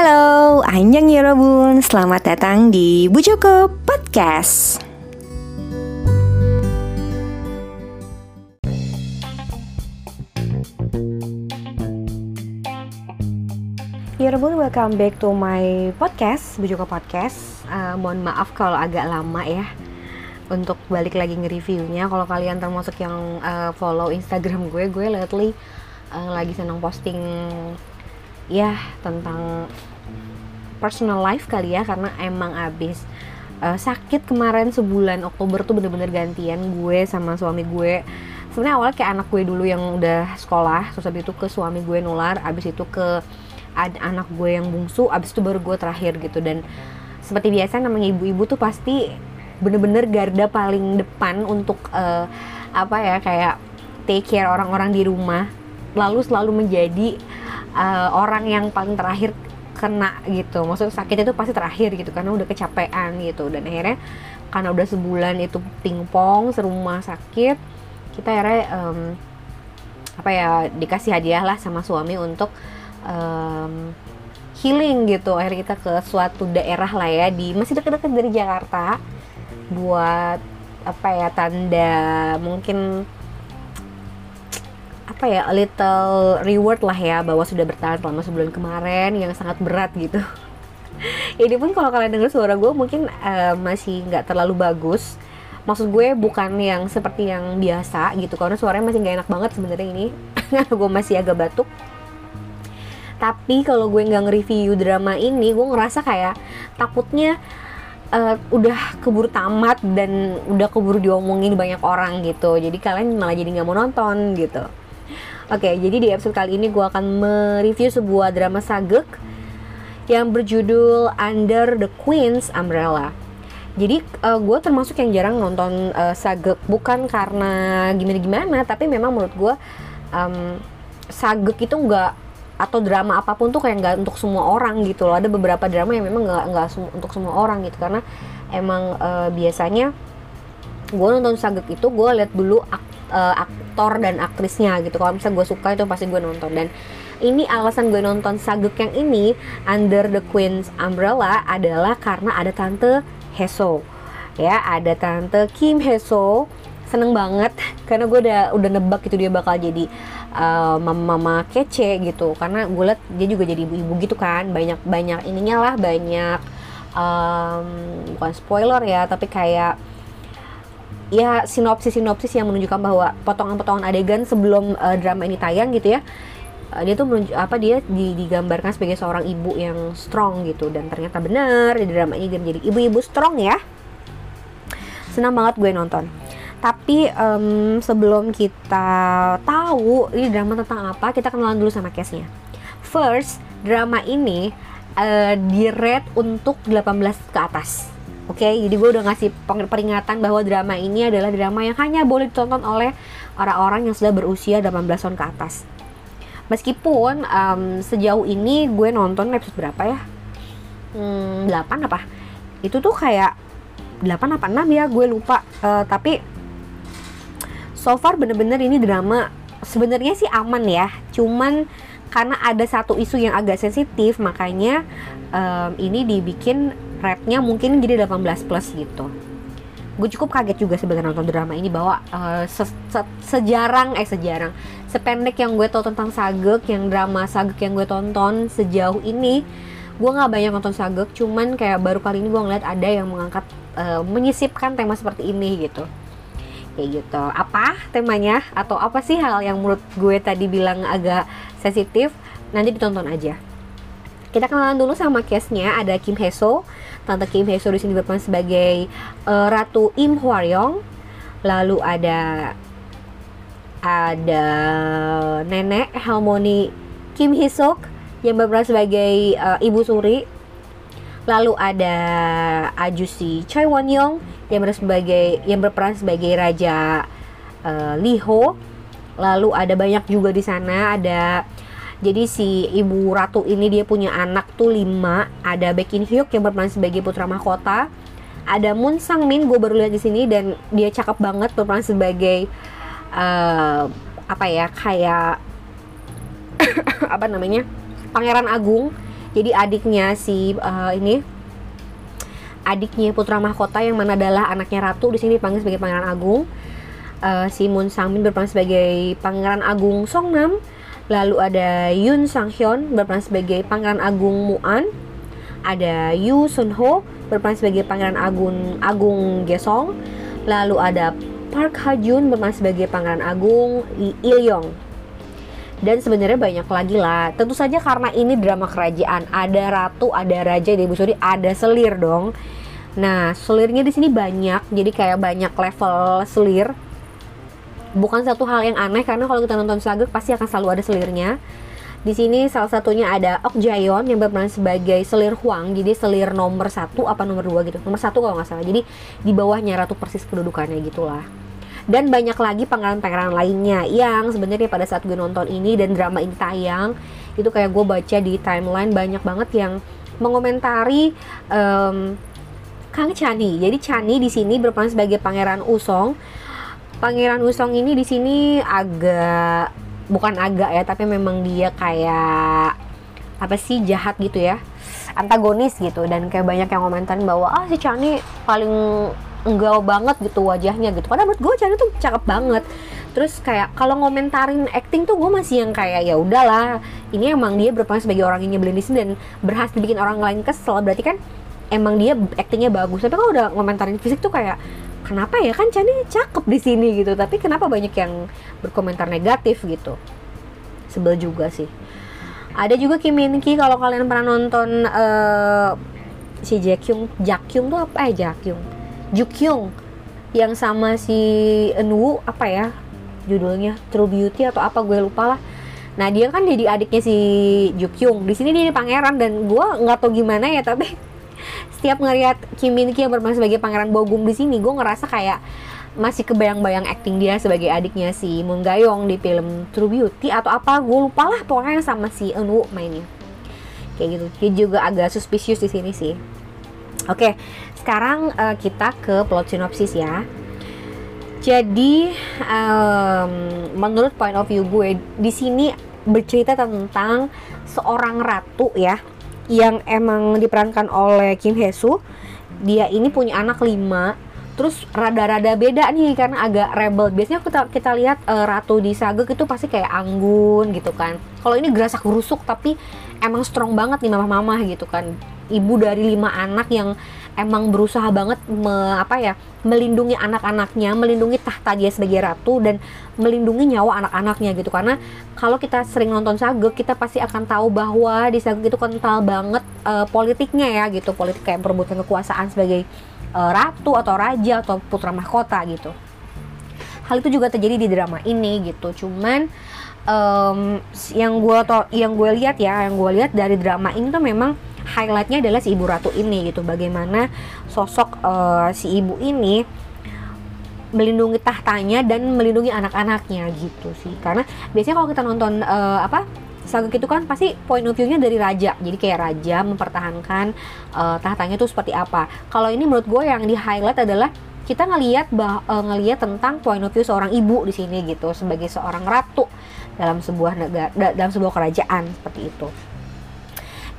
Halo, Anjang Yorobun, selamat datang di Bu Joko Podcast. Yorobun, welcome back to my podcast, Bu Joko Podcast. Uh, mohon maaf kalau agak lama ya untuk balik lagi nge-reviewnya. Kalau kalian termasuk yang uh, follow Instagram gue, gue lately uh, lagi senang posting ya tentang personal life kali ya karena emang abis uh, sakit kemarin sebulan Oktober tuh bener-bener gantian gue sama suami gue. Sebenarnya awalnya kayak anak gue dulu yang udah sekolah terus abis itu ke suami gue nular abis itu ke ad anak gue yang bungsu abis itu baru gue terakhir gitu. Dan seperti biasa namanya ibu-ibu tuh pasti bener-bener garda paling depan untuk uh, apa ya kayak take care orang-orang di rumah. Lalu selalu menjadi uh, orang yang paling terakhir kena gitu. Maksudnya sakit itu pasti terakhir gitu karena udah kecapean gitu. Dan akhirnya karena udah sebulan itu pingpong serumah sakit kita akhirnya um, apa ya dikasih hadiah lah sama suami untuk um, healing gitu. Akhirnya kita ke suatu daerah lah ya di masih dekat-dekat dari Jakarta buat apa ya tanda mungkin apa ya a little reward lah ya bahwa sudah bertahan selama sebulan kemarin yang sangat berat gitu. Ini pun kalau kalian dengar suara gue mungkin uh, masih nggak terlalu bagus. Maksud gue bukan yang seperti yang biasa gitu karena suaranya masih nggak enak banget sebenarnya ini. Gue masih agak batuk. Tapi kalau gue nggak nge-review drama ini gue ngerasa kayak takutnya uh, udah keburu tamat dan udah keburu diomongin banyak orang gitu. Jadi kalian malah jadi nggak mau nonton gitu Oke, okay, jadi di episode kali ini gue akan mereview sebuah drama sagek yang berjudul Under the Queen's Umbrella. Jadi uh, eh, gue termasuk yang jarang nonton uh, sagek bukan karena gimana-gimana, tapi memang menurut gue um, sagek itu enggak atau drama apa pun tuh kayak nggak untuk semua orang gitu loh. Ada beberapa drama yang memang nggak nggak untuk semua orang gitu karena emang uh, biasanya gue nonton sagek itu gue lihat dulu uh, aktor dan aktrisnya gitu. Kalau misalnya gue suka itu pasti gue nonton. Dan ini alasan gue nonton Saguk yang ini Under the Queen's Umbrella adalah karena ada tante Heso. Ya ada tante Kim Heso. Seneng banget karena gue udah udah nebak itu dia bakal jadi uh, mama-mama kece gitu. Karena gue liat dia juga jadi ibu-ibu gitu kan. Banyak banyak ininya lah banyak um, bukan spoiler ya tapi kayak ya sinopsis-sinopsis yang menunjukkan bahwa potongan-potongan adegan sebelum uh, drama ini tayang gitu ya uh, dia tuh menunjuk apa dia digambarkan sebagai seorang ibu yang strong gitu. Dan ternyata benar di drama ini dia menjadi ibu-ibu strong ya. Senang banget gue nonton. Tapi um, sebelum kita tahu ini drama tentang apa kita kenalan dulu sama case-nya. First drama ini uh, di rate untuk 18 ke atas Oke, okay, jadi gue udah ngasih peringatan bahwa drama ini adalah drama yang hanya boleh ditonton oleh orang-orang yang sudah berusia 18 tahun ke atas. Meskipun um, sejauh ini gue nonton episode berapa ya? Hmm, 8 apa? Itu tuh kayak 8 apa 6 ya, gue lupa. Uh, tapi so far bener-bener ini drama sebenarnya sih aman ya. Cuman karena ada satu isu yang agak sensitif, makanya um, ini dibikin rate-nya mungkin jadi 18 plus gitu. Gue cukup kaget juga sebenarnya nonton drama ini bahwa uh, se se sejarang eh sejarang sependek yang gue tahu tentang sagek yang drama sagek yang gue tonton sejauh ini gue nggak banyak nonton sagek cuman kayak baru kali ini gue ngeliat ada yang mengangkat uh, menyisipkan tema seperti ini gitu. Kayak gitu. Apa temanya? Atau apa sih hal yang menurut gue tadi bilang agak sensitif? Nanti ditonton aja kita kenalan dulu sama case-nya ada Kim Heso Tante Kim Hye-soo di sini berperan sebagai uh, Ratu Im Hwaryong. Lalu ada ada nenek Harmony Kim Hee-sok yang berperan sebagai uh, Ibu Suri. Lalu ada Ajusi Choi Won Young yang berperan sebagai yang berperan sebagai Raja uh, Lee Ho. Lalu ada banyak juga di sana ada jadi si ibu ratu ini dia punya anak tuh lima. Ada Baekin Hyuk yang berperan sebagai putra mahkota. Ada Moon Sang Min gue baru lihat di sini dan dia cakep banget berperan sebagai uh, apa ya kayak apa namanya Pangeran Agung jadi adiknya si uh, ini adiknya putra mahkota yang mana adalah anaknya ratu di sini dipanggil sebagai pangeran agung uh, si Moon Sang Min berperan sebagai pangeran agung Songnam lalu ada Yoon Sang Hyun berperan sebagai pangeran agung Muan. Ada Yu Sun Ho berperan sebagai pangeran agung agung Gesong. Lalu ada Park Ha Jun berperan sebagai pangeran agung Il Yong dan sebenarnya banyak lagi lah. Tentu saja karena ini drama kerajaan. Ada ratu ada raja di Busuri ada selir dong. Nah selirnya di sini banyak. Jadi kayak banyak level selir bukan satu hal yang aneh karena kalau kita nonton Sagek pasti akan selalu ada selirnya di sini salah satunya ada Ok Jayon yang berperan sebagai selir Huang, jadi selir nomor satu apa nomor dua gitu, nomor satu kalau nggak salah. Jadi di bawahnya ratu persis kedudukannya gitulah dan banyak lagi pangeran-pangeran lainnya yang sebenarnya pada saat gue nonton ini dan drama ini tayang itu kayak gue baca di timeline banyak banget yang mengomentari um, Kang Chani. Jadi Chani di sini berperan sebagai Pangeran Usong. Pangeran Usong ini di sini agak bukan agak ya, tapi memang dia kayak apa sih jahat gitu ya. Antagonis gitu dan kayak banyak yang komentarin bahwa ah si Chani paling enggak banget gitu wajahnya gitu. Padahal menurut gue Chan tuh cakep banget. Terus kayak kalau ngomentarin acting tuh gue masih yang kayak ya udahlah ini emang dia berperan sebagai orang yang nyebelin di sini dan berhasil bikin orang lain kesel. Berarti kan emang dia actingnya bagus. Tapi kalau udah ngomentarin fisik tuh kayak kenapa ya? Kan Chani cakep di sini gitu. Tapi kenapa banyak yang berkomentar negatif gitu? Sebel juga sih. Ada juga Kim Min Ki kalau kalian pernah nonton uh, si Jack Kyung Jack Kyung tuh apa ya? Jack Kyung. Jukyung yang sama si Enwu apa ya judulnya? True Beauty atau apa gue lupa lah. Nah dia kan jadi adiknya si Jukyung di sini dia pangeran dan gue nggak tau gimana ya tapi setiap ngeliat Kim Min Ki yang bermain sebagai pangeran Bogum di sini gue ngerasa kayak masih kebayang-bayang acting dia sebagai adiknya si Moon Gayong di film True Beauty atau apa gue lupa lah pokoknya sama si Enwu mainnya. Kayak gitu. Dia juga agak suspicious di sini sih. Oke, sekarang uh, kita ke plot sinopsis ya. Jadi, um, menurut point of view gue, di sini bercerita tentang seorang ratu ya, yang emang diperankan oleh Kim Hee-soo. Dia ini punya anak lima, terus rada-rada beda nih karena agak rebel. Biasanya kita kita lihat uh, ratu di Sagek itu pasti kayak anggun gitu kan. Kalau ini gerasak gerusuk tapi emang strong banget nih mama-mama gitu kan ibu dari lima anak yang emang berusaha banget me, apa ya melindungi anak-anaknya, melindungi tahta dia sebagai ratu dan melindungi nyawa anak-anaknya gitu. Karena kalau kita sering nonton Sagek kita pasti akan tahu bahwa di Sagek itu kental banget uh, politiknya ya gitu. Politik kayak perebutan kekuasaan sebagai uh, ratu atau raja atau putra mahkota gitu. Hal itu juga terjadi di drama ini gitu. Cuman um, yang gue yang gue lihat ya yang gue lihat dari drama ini tuh memang highlightnya adalah si ibu ratu ini gitu. Bagaimana sosok uh, si ibu ini melindungi tahtanya dan melindungi anak-anaknya gitu sih. Karena biasanya kalau kita nonton uh, apa saga itu kan pasti point of view-nya dari raja. Jadi kayak raja mempertahankan uh, tahtanya itu seperti apa. Kalau ini menurut gue yang di highlight adalah kita ngelihat uh, ngelihat tentang point of view seorang ibu di sini gitu sebagai seorang ratu dalam sebuah negara dalam sebuah kerajaan seperti itu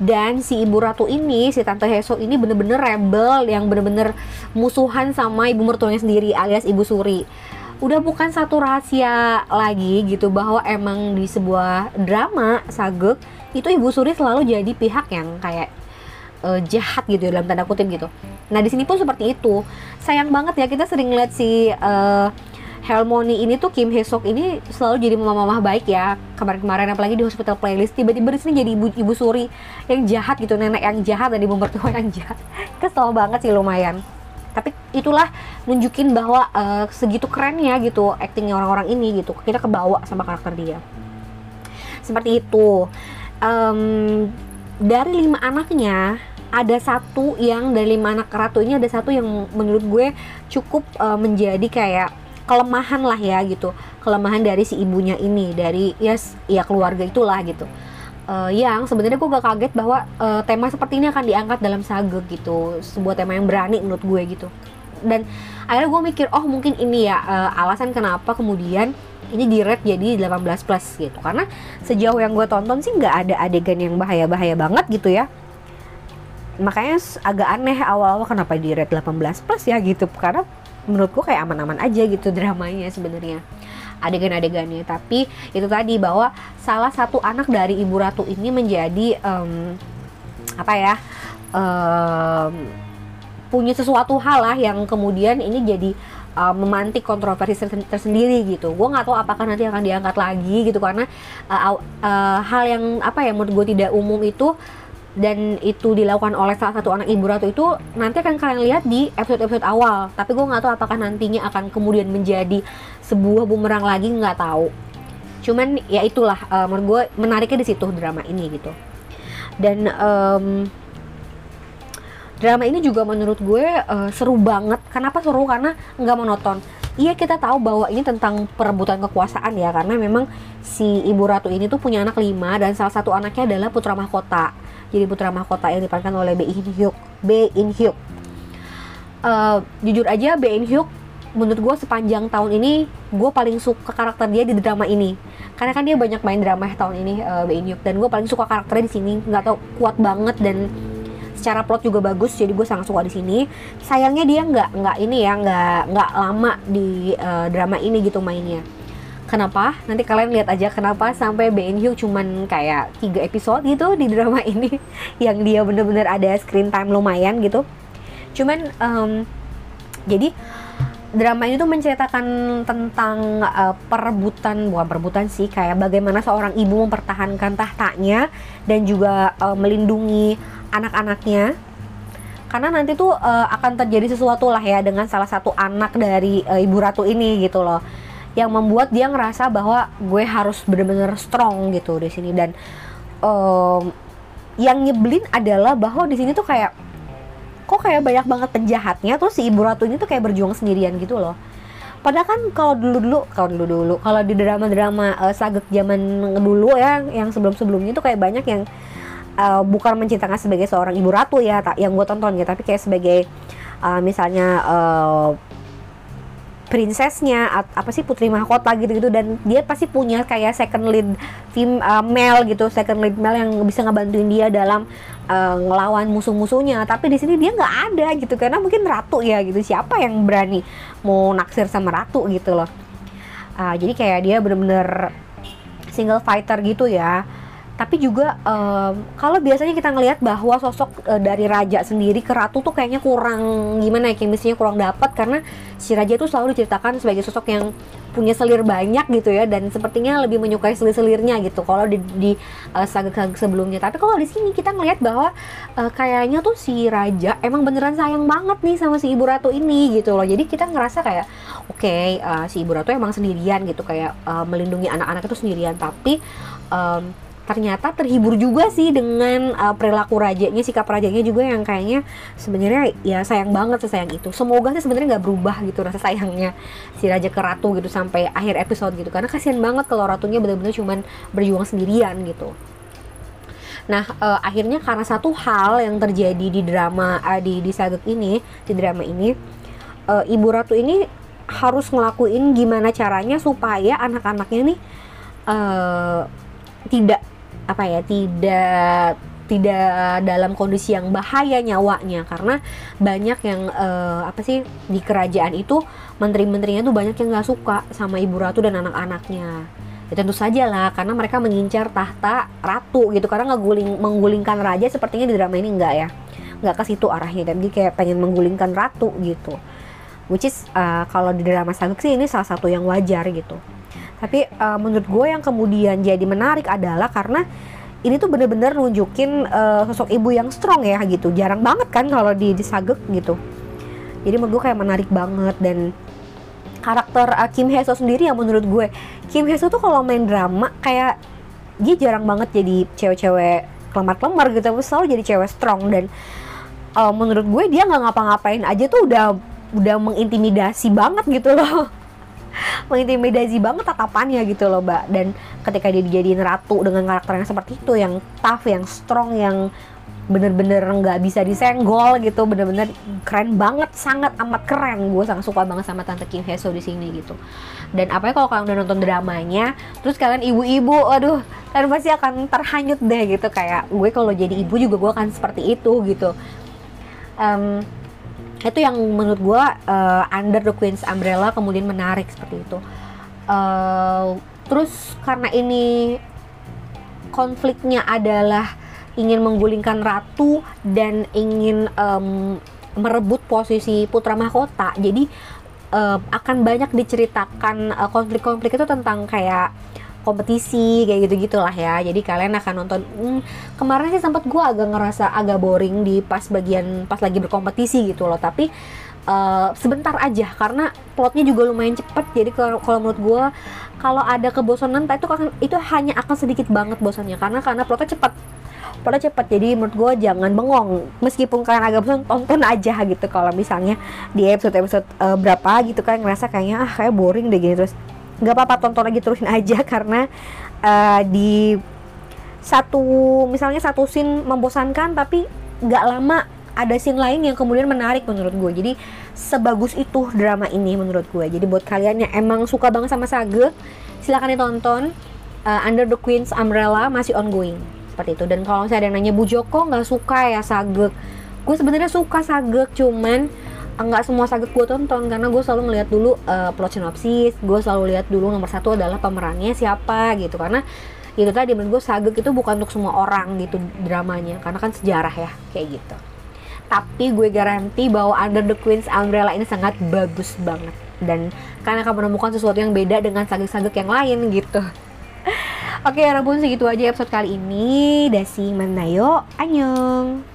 dan si ibu ratu ini si tante Heso ini bener-bener rebel yang bener-bener musuhan sama ibu mertuanya sendiri alias ibu Suri udah bukan satu rahasia lagi gitu bahwa emang di sebuah drama sagek itu ibu Suri selalu jadi pihak yang kayak uh, jahat gitu ya, dalam tanda kutip gitu. Nah di sini pun seperti itu. Sayang banget ya kita sering lihat si uh, Helmoni ini tuh Kim Hesok ini selalu jadi mama-mama baik ya kemarin-kemarin apalagi di hospital playlist. Tiba-tiba di sini jadi ibu ibu suri yang jahat gitu nenek yang jahat dan ibu mertua yang jahat. Kesel banget sih lumayan. Tapi itulah nunjukin bahwa uh, segitu kerennya gitu actingnya orang-orang ini gitu. Kita kebawa sama karakter dia. Seperti itu. Um, dari lima anaknya ada satu yang dari lima anak ratu ini ada satu yang menurut gue cukup uh, menjadi kayak kelemahan lah ya gitu. Kelemahan dari si ibunya ini dari ya ya keluarga itulah gitu. Uh, yang sebenarnya gue gak kaget bahwa uh, tema seperti ini akan diangkat dalam saga gitu. Sebuah tema yang berani menurut gue gitu. Dan akhirnya gue mikir oh mungkin ini ya uh, alasan kenapa kemudian ini di rate jadi 18 plus gitu. Karena sejauh yang gue tonton sih nggak ada adegan yang bahaya-bahaya banget gitu ya. Makanya agak aneh awal-awal kenapa di rate 18 plus ya gitu. Karena menurut gue kayak aman-aman aja gitu dramanya sebenarnya adegan-adegannya tapi itu tadi bahwa salah satu anak dari ibu ratu ini menjadi um, apa ya um, punya sesuatu hal lah yang kemudian ini jadi uh, memantik kontroversi tersendiri gitu. Gue nggak tahu apakah nanti akan diangkat lagi gitu karena uh, uh, hal yang apa ya menurut gue tidak umum itu dan itu dilakukan oleh salah satu anak ibu ratu itu nanti akan kalian lihat di episode-episode awal. Tapi gue nggak tahu apakah nantinya akan kemudian menjadi sebuah bumerang lagi nggak tahu. Cuman ya itulah uh, menurut gue menariknya di situ drama ini gitu. Dan um, drama ini juga menurut gue uh, seru banget kenapa seru karena nggak monoton iya kita tahu bahwa ini tentang perebutan kekuasaan ya karena memang si ibu ratu ini tuh punya anak lima dan salah satu anaknya adalah putra mahkota jadi putra mahkota yang diperankan oleh Bae In Hyuk. Bae In Hyuk. Uh, jujur aja Bae In Hyuk menurut gue sepanjang tahun ini gue paling suka karakter dia di drama ini. Karena kan dia banyak main drama tahun ini uh, Bae In Hyuk. Dan gue paling suka karakternya di sini. Nggak tau kuat banget dan secara plot juga bagus jadi gue sangat suka di sini. Sayangnya dia nggak nggak ini ya nggak nggak lama di uh, drama ini gitu mainnya kenapa? Nanti kalian lihat aja kenapa sampai BN Hyuk cuman kayak tiga episode gitu di drama ini yang dia bener-bener ada screen time lumayan gitu. Cuman um, jadi drama ini tuh menceritakan tentang uh, perebutan bukan perebutan sih kayak bagaimana seorang ibu mempertahankan tahtanya dan juga uh, melindungi anak-anaknya. Karena nanti tuh uh, akan terjadi sesuatu lah ya dengan salah satu anak dari uh, ibu ratu ini gitu loh yang membuat dia ngerasa bahwa gue harus bener-bener strong gitu di sini. Dan um, yang nyebelin adalah bahwa di sini tuh kayak kok kayak banyak banget penjahatnya terus si ibu ratu ini tuh kayak berjuang sendirian gitu loh. Padahal kan kalau dulu dulu kalau dulu dulu kalau di drama drama uh, sagek zaman dulu ya yang sebelum sebelumnya tuh kayak banyak yang uh, bukan menceritakan sebagai seorang ibu ratu ya tak yang gue tonton ya tapi kayak sebagai uh, misalnya uh, princessnya apa sih putri mahkota gitu-gitu dan dia pasti punya kayak second lead tim uh, male gitu second lead male yang bisa ngebantuin dia dalam uh, ngelawan musuh-musuhnya. Tapi di sini dia nggak ada gitu karena mungkin ratu ya gitu. Siapa yang berani mau naksir sama ratu gitu loh. Uh, jadi kayak dia bener-bener single fighter gitu ya tapi juga um, kalau biasanya kita ngelihat bahwa sosok uh, dari raja sendiri ke ratu tuh kayaknya kurang gimana ya chemistry kurang dapat karena si raja itu selalu diceritakan sebagai sosok yang punya selir banyak gitu ya dan sepertinya lebih menyukai selir-selirnya gitu kalau di, di uh, saga-saga sebelumnya. Tapi kalau di sini kita ngelihat bahwa uh, kayaknya tuh si raja emang beneran sayang banget nih sama si ibu ratu ini gitu loh. Jadi kita ngerasa kayak oke okay, uh, si ibu ratu emang sendirian gitu kayak uh, melindungi anak-anak itu sendirian. Tapi um, ternyata terhibur juga sih dengan uh, perilaku rajanya sikap rajanya juga yang kayaknya sebenarnya ya sayang banget sesayang itu. Semoga sih sebenarnya nggak berubah gitu rasa sayangnya si raja ke ratu gitu sampai akhir episode gitu. Karena kasihan banget kalau ratunya benar-benar cuman berjuang sendirian gitu. Nah, uh, akhirnya karena satu hal yang terjadi di drama uh, di di Sagek ini, di drama ini, uh, ibu ratu ini harus ngelakuin gimana caranya supaya anak-anaknya nih uh, tidak apa ya tidak tidak dalam kondisi yang bahaya nyawanya. Karena banyak yang uh, apa sih di kerajaan itu menteri-menterinya tuh banyak yang nggak suka sama ibu ratu dan anak-anaknya. Ya tentu saja lah karena mereka mengincar tahta ratu gitu. Karena ngeguling menggulingkan raja sepertinya di drama ini enggak ya. Nggak ke situ arahnya. Tapi kayak pengen menggulingkan ratu gitu. Which is uh, kalau di drama Saguk sih ini salah satu yang wajar gitu tapi uh, menurut gue yang kemudian jadi menarik adalah karena ini tuh bener-bener nunjukin uh, sosok ibu yang strong ya gitu. Jarang banget kan kalau di, di Sagek gitu. Jadi menurut gue kayak menarik banget dan karakter uh, Kim Hye sendiri yang menurut gue. Kim Hye tuh kalau main drama kayak dia jarang banget jadi cewek-cewek kelemar-kelemar gitu. Tapi selalu jadi cewek strong dan uh, menurut gue dia nggak ngapa-ngapain aja tuh udah udah mengintimidasi banget gitu loh mengintimidasi banget tatapannya gitu loh mbak. Dan ketika dia dijadiin ratu dengan karakter yang seperti itu yang tough yang strong yang bener-bener nggak bisa disenggol gitu bener-bener keren banget sangat amat keren. Gue sangat suka banget sama tante Kim Hye di sini gitu. Dan apa ya kalau kalian udah nonton dramanya terus kalian ibu-ibu aduh kalian pasti akan terhanyut deh gitu. Kayak gue kalau jadi ibu juga gue akan seperti itu gitu. Um, itu yang menurut gue uh, under the Queen's umbrella kemudian menarik seperti itu uh, terus karena ini konfliknya adalah ingin menggulingkan ratu dan ingin um, merebut posisi putra mahkota. Jadi um, akan banyak diceritakan uh, konflik-konflik itu tentang kayak kompetisi kayak gitu gitulah ya. Jadi kalian akan nonton hmm, kemarin sih sempat gue agak ngerasa agak boring di pas bagian pas lagi berkompetisi gitu loh. Tapi uh, sebentar aja karena plotnya juga lumayan cepet. Jadi kalau menurut gue kalau ada kebosanan itu akan itu hanya akan sedikit banget bosannya. Karena karena plotnya cepet. Pada cepat jadi menurut gue jangan bengong. Meskipun kalian agak bosan tonton aja gitu. Kalau misalnya di episode episode uh, berapa gitu kan ngerasa kayaknya ah kayak boring deh gini terus nggak apa-apa tonton lagi terusin aja. Karena uh, di satu misalnya satu scene membosankan tapi nggak lama ada scene lain yang kemudian menarik menurut gue. Jadi sebagus itu drama ini menurut gue. Jadi buat kalian yang emang suka banget sama Sage silahkan ditonton. Uh, Under the Queen's Umbrella masih ongoing. Seperti itu. Dan kalau misalnya ada yang nanya Bu Joko nggak suka ya sagek gue sebenarnya suka sagek cuman nggak semua sagek gue tonton karena gue selalu ngeliat dulu uh, plot sinopsis gue selalu lihat dulu nomor satu adalah pemerannya siapa gitu karena itu tadi menurut gue sagek itu bukan untuk semua orang gitu dramanya karena kan sejarah ya kayak gitu tapi gue garanti bahwa Under the Queen's Umbrella ini sangat bagus banget dan karena akan menemukan sesuatu yang beda dengan sagek-sagek yang lain gitu Oke, walaupun segitu aja episode kali ini. Dasi Manayo, annyeong.